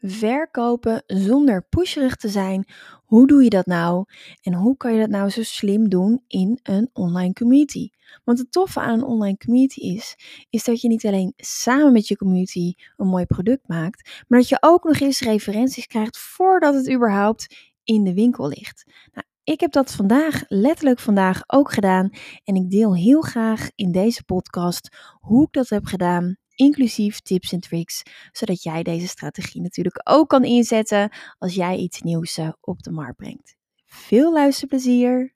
Verkopen zonder pusherig te zijn. Hoe doe je dat nou? En hoe kan je dat nou zo slim doen in een online community? Want het toffe aan een online community is, is dat je niet alleen samen met je community een mooi product maakt, maar dat je ook nog eens referenties krijgt voordat het überhaupt in de winkel ligt. Nou, ik heb dat vandaag, letterlijk vandaag ook gedaan. En ik deel heel graag in deze podcast hoe ik dat heb gedaan inclusief tips en tricks, zodat jij deze strategie natuurlijk ook kan inzetten als jij iets nieuws eh, op de markt brengt. Veel luisterplezier!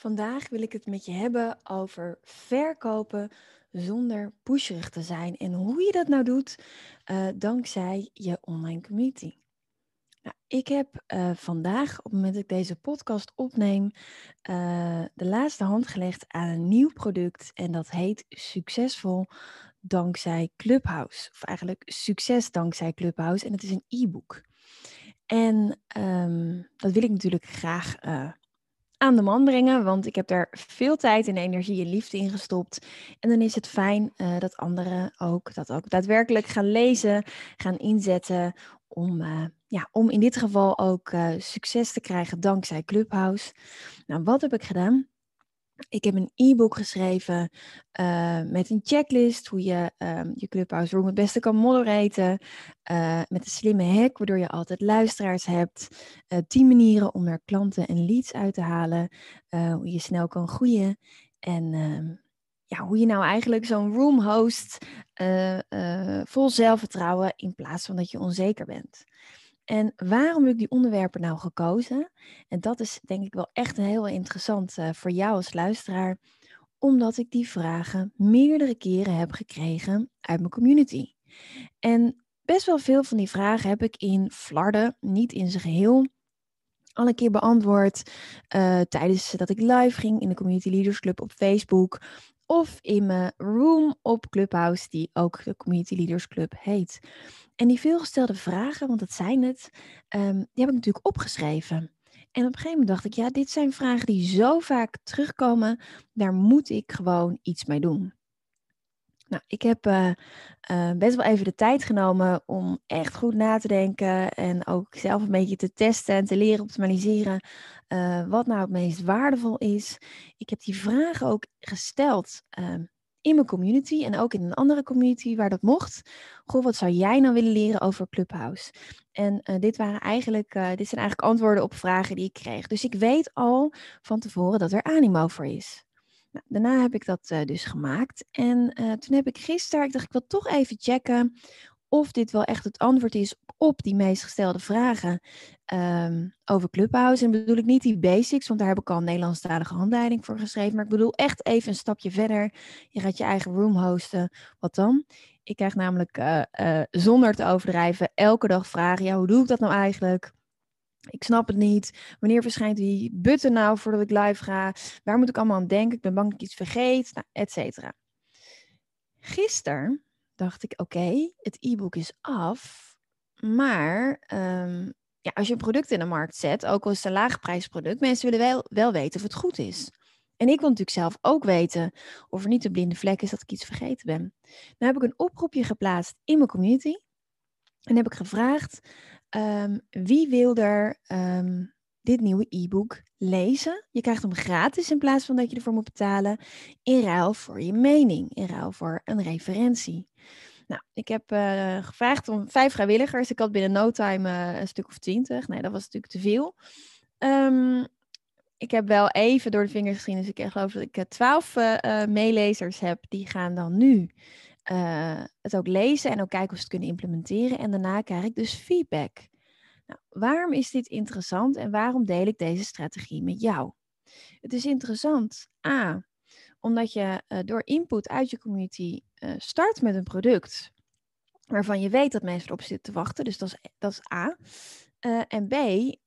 Vandaag wil ik het met je hebben over verkopen zonder pusherig te zijn en hoe je dat nou doet uh, dankzij je online community. Nou, ik heb uh, vandaag, op het moment dat ik deze podcast opneem, uh, de laatste hand gelegd aan een nieuw product en dat heet Succesvol dankzij Clubhouse. Of eigenlijk Succes dankzij Clubhouse en het is een e-book. En um, dat wil ik natuurlijk graag aan de man brengen, want ik heb daar veel tijd en energie en liefde in gestopt. En dan is het fijn uh, dat anderen ook dat ook daadwerkelijk gaan lezen, gaan inzetten om, uh, ja, om in dit geval ook uh, succes te krijgen dankzij Clubhouse. Nou, wat heb ik gedaan? Ik heb een e-book geschreven uh, met een checklist hoe je um, je Clubhouse Room het beste kan moderaten. Uh, met een slimme hack waardoor je altijd luisteraars hebt. Uh, tien manieren om er klanten en leads uit te halen. hoe je snel kan groeien. En ehm, ja, hoe je nou eigenlijk zo'n room host vol zelfvertrouwen in plaats van dat je onzeker bent. En waarom heb ik die onderwerpen nou gekozen? En dat is denk ik wel echt heel interessant uh, voor jou als luisteraar, omdat ik die vragen meerdere keren heb gekregen uit mijn community. En best wel veel van die vragen heb ik in Flarden, niet in zijn geheel, al een keer beantwoord uh, tijdens dat ik live ging in de Community Leaders Club op Facebook of in mijn room op Clubhouse, die ook de Community Leaders Club heet. En die veelgestelde vragen, want dat zijn het, um, die heb ik natuurlijk opgeschreven. En op een gegeven moment dacht ik, ja, dit zijn vragen die zo vaak terugkomen, daar moet ik gewoon iets mee doen. Nou, ik heb uh, uh, best wel even de tijd genomen om echt goed na te denken en ook zelf een beetje te testen en te leren optimaliseren uh, wat nou het meest waardevol is. Ik heb die vragen ook gesteld ehm, in mijn community en ook in een andere community waar dat mocht. Goh, wat zou jij nou willen leren over Clubhouse? En uh, dit, waren eigenlijk, uh, dit zijn eigenlijk antwoorden op vragen die ik kreeg. Dus ik weet al van tevoren dat er animo voor is. Nou, daarna heb ik dat uh, dus gemaakt. En toen heb ik gisteren, ik dacht ik wil toch even checken of dit wel echt het antwoord is op die meest gestelde vragen um, over Clubhouse. En bedoel ik niet die basics, want daar heb ik al een Nederlandstalige handleiding voor geschreven. Maar ik bedoel echt even een stapje verder. Je gaat je eigen room hosten. Wat dan? Ik krijg namelijk uh, uh, zonder te overdrijven elke dag vragen. Ja, hoe doe ik dat nou eigenlijk? Ik snap het niet. Wanneer verschijnt die button nou voordat ik live ga? Waar moet ik allemaal aan denken? Ik ben bang dat ik iets vergeet, nou, et cetera. Gisteren dacht ik, oké, het e-book is af. Maar um, ja, als je een product in de markt zet, ook al is het een laagprijsproduct, mensen willen wel, wel weten of het goed is. En ik wil natuurlijk zelf ook weten of er niet een blinde vlek is dat ik iets vergeten ben. Nu heb ik een oproepje geplaatst in mijn community. En heb ik gevraagd, um, wie wil er um, dit nieuwe e-book lezen? Je krijgt hem gratis in plaats van dat je ervoor moet betalen. In ruil voor je mening, in ruil voor een referentie. Nou, ik heb uh, gevraagd om vijf vrijwilligers. Ik had binnen no time uh, een stuk of twintig. Nee, dat was natuurlijk te veel. Um, ik heb wel even door de vingers gezien. Dus ik geloof dat ik twaalf uh, meelezers heb. Die gaan dan nu eh, het ook lezen en ook kijken of ze het kunnen implementeren. En daarna krijg ik dus feedback. Nou, waarom is dit interessant en waarom deel ik deze strategie met jou? Het is interessant, A, omdat je uh, door input uit je community uh, start met een product waarvan je weet dat mensen erop zitten te wachten. Dus dat is, dat is A. Uh, en B,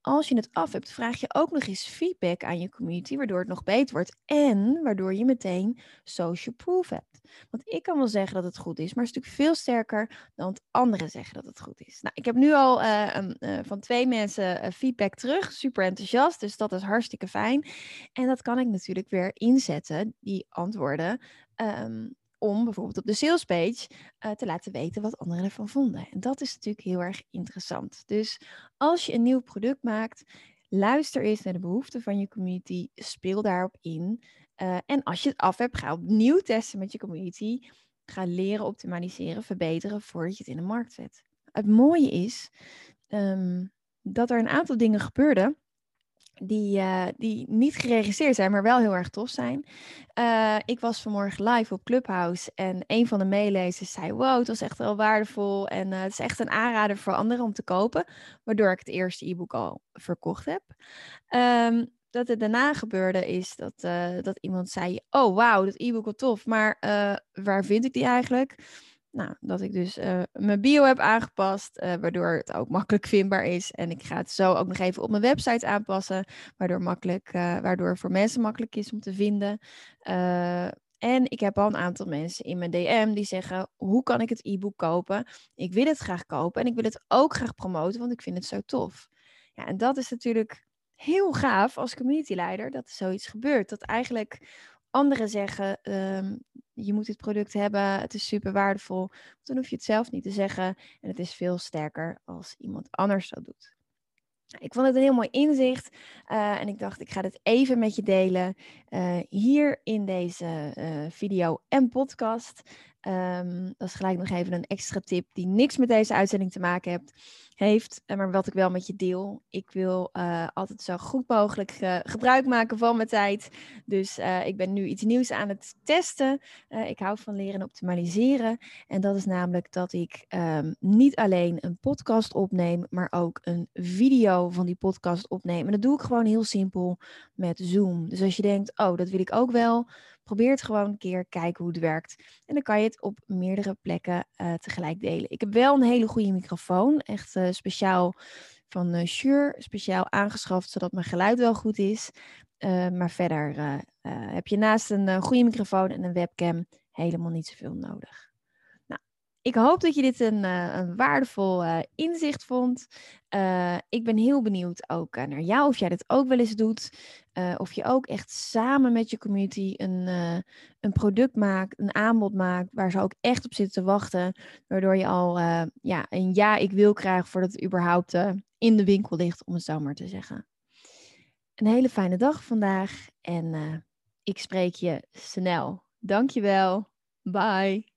als je het af hebt, vraag je ook nog eens feedback aan je community, waardoor het nog beter wordt en waardoor je meteen social proof hebt. Want ik kan wel zeggen dat het goed is, maar het is natuurlijk veel sterker dan anderen zeggen dat het goed is. Nou, ik heb nu al uh, uh, van twee mensen feedback terug, super enthousiast, dus dat is hartstikke fijn. En dat kan ik natuurlijk weer inzetten, die antwoorden, um, om bijvoorbeeld op de salespage uh, te laten weten wat anderen ervan vonden. En dat is natuurlijk heel erg interessant. Dus als je een nieuw product maakt, luister eens naar de behoeften van je community, speel daarop in. Uh, en als je het af hebt, ga opnieuw testen met je community. Ga leren optimaliseren, verbeteren voordat je het in de markt zet. Het mooie is um, dat er een aantal dingen gebeurden die, uh, die niet geregistreerd zijn, maar wel heel erg tof zijn. Uh, ik was vanmorgen live op Clubhouse en een van de meelezers zei: Wow, het was echt wel waardevol en uh, het is echt een aanrader voor anderen om te kopen, waardoor ik het eerste e-book al verkocht heb. Um, dat het daarna gebeurde is dat, dat iemand zei: Oh, wauw, dat e-book wat tof, maar waar vind ik die eigenlijk? Nou, dat ik dus uh, mijn bio heb aangepast, waardoor het ook makkelijk vindbaar is. En ik ga het zo ook nog even op mijn website aanpassen, waardoor, makkelijk, waardoor het voor mensen makkelijk is om te vinden. en ik heb al een aantal mensen in mijn DM die zeggen: hoe kan ik het e-book kopen? Ik wil het graag kopen en ik wil het ook graag promoten, want ik vind het zo tof. Ja, en dat is natuurlijk heel gaaf als community leider dat er zoiets gebeurt. Dat eigenlijk anderen zeggen, um, je moet dit product hebben, het is super waardevol. Dan hoef je het zelf niet te zeggen. En het is veel sterker als iemand anders dat doet. Ik vond het een heel mooi inzicht uh, en ik dacht, ik ga dit even met je delen uh, hier in deze uh, video en podcast. Um, dat is gelijk nog even een extra tip die niks met deze uitzending te maken heeft eh, maar wat ik wel met je deel. Ik wil uh, altijd zo goed mogelijk uh, gebruik maken van mijn tijd. Dus ik ben nu iets nieuws aan het testen. ik hou van leren en optimaliseren. En dat is namelijk dat ik um, niet alleen een podcast opneem, maar ook een video van die podcast opneem. En dat doe ik gewoon heel simpel met Zoom. Dus als je denkt, oh, dat wil ik ook wel Probeer het gewoon een keer, kijken hoe het werkt. En dan kan je het op meerdere plekken uh, tegelijk delen. Ik heb wel een hele goede microfoon, echt uh, speciaal van uh, Shure, speciaal aangeschaft, zodat mijn geluid wel goed is. maar verder heb je naast een goede microfoon en een webcam helemaal niet zoveel nodig. Ik hoop dat je dit een, uh, een waardevol uh, inzicht vond. Uh, ik ben heel benieuwd ook naar jou, of jij dit ook wel eens doet. of je ook echt samen met je community een, een product maakt, een aanbod maakt, waar ze ook echt op zitten te wachten. Waardoor je al ja, een ja, ik wil krijgt voordat het überhaupt in de winkel ligt, om het zo maar te zeggen. Een hele fijne dag vandaag en ik spreek je snel. Dankjewel. Bye.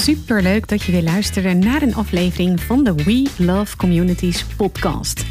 Super leuk dat je weer luisterde naar een aflevering van de We Love Communities podcast.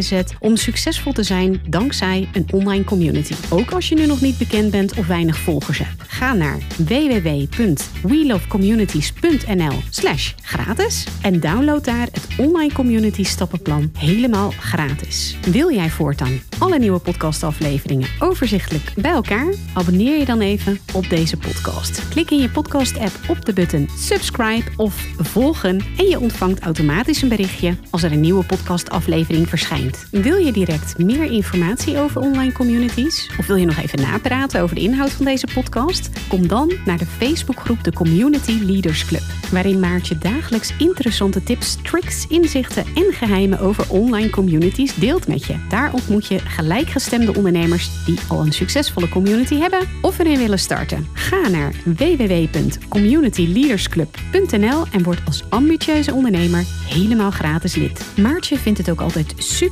zet om succesvol te zijn dankzij een online community. Ook als je nu nog niet bekend bent of weinig volgers hebt. Ga naar www.welovecommunities.nl slash gratis en download daar het online community stappenplan helemaal gratis. Wil jij voortaan alle nieuwe podcastafleveringen overzichtelijk bij elkaar? Abonneer je dan even op deze podcast. Klik in je podcast app op de button subscribe of volgen en je ontvangt automatisch een berichtje als er een nieuwe podcastaflevering verschijnt. Wil je direct meer informatie over online communities of wil je nog even napraten over de inhoud van deze podcast? Kom dan naar de Facebookgroep de Community Leaders Club, waarin Maartje dagelijks interessante tips, tricks, inzichten en geheimen over online communities deelt met je. Daar ontmoet je gelijkgestemde ondernemers die al een succesvolle community hebben of erin willen starten. Ga naar www.communityleadersclub.nl en word als ambitieuze ondernemer helemaal gratis lid. Maartje vindt het ook altijd super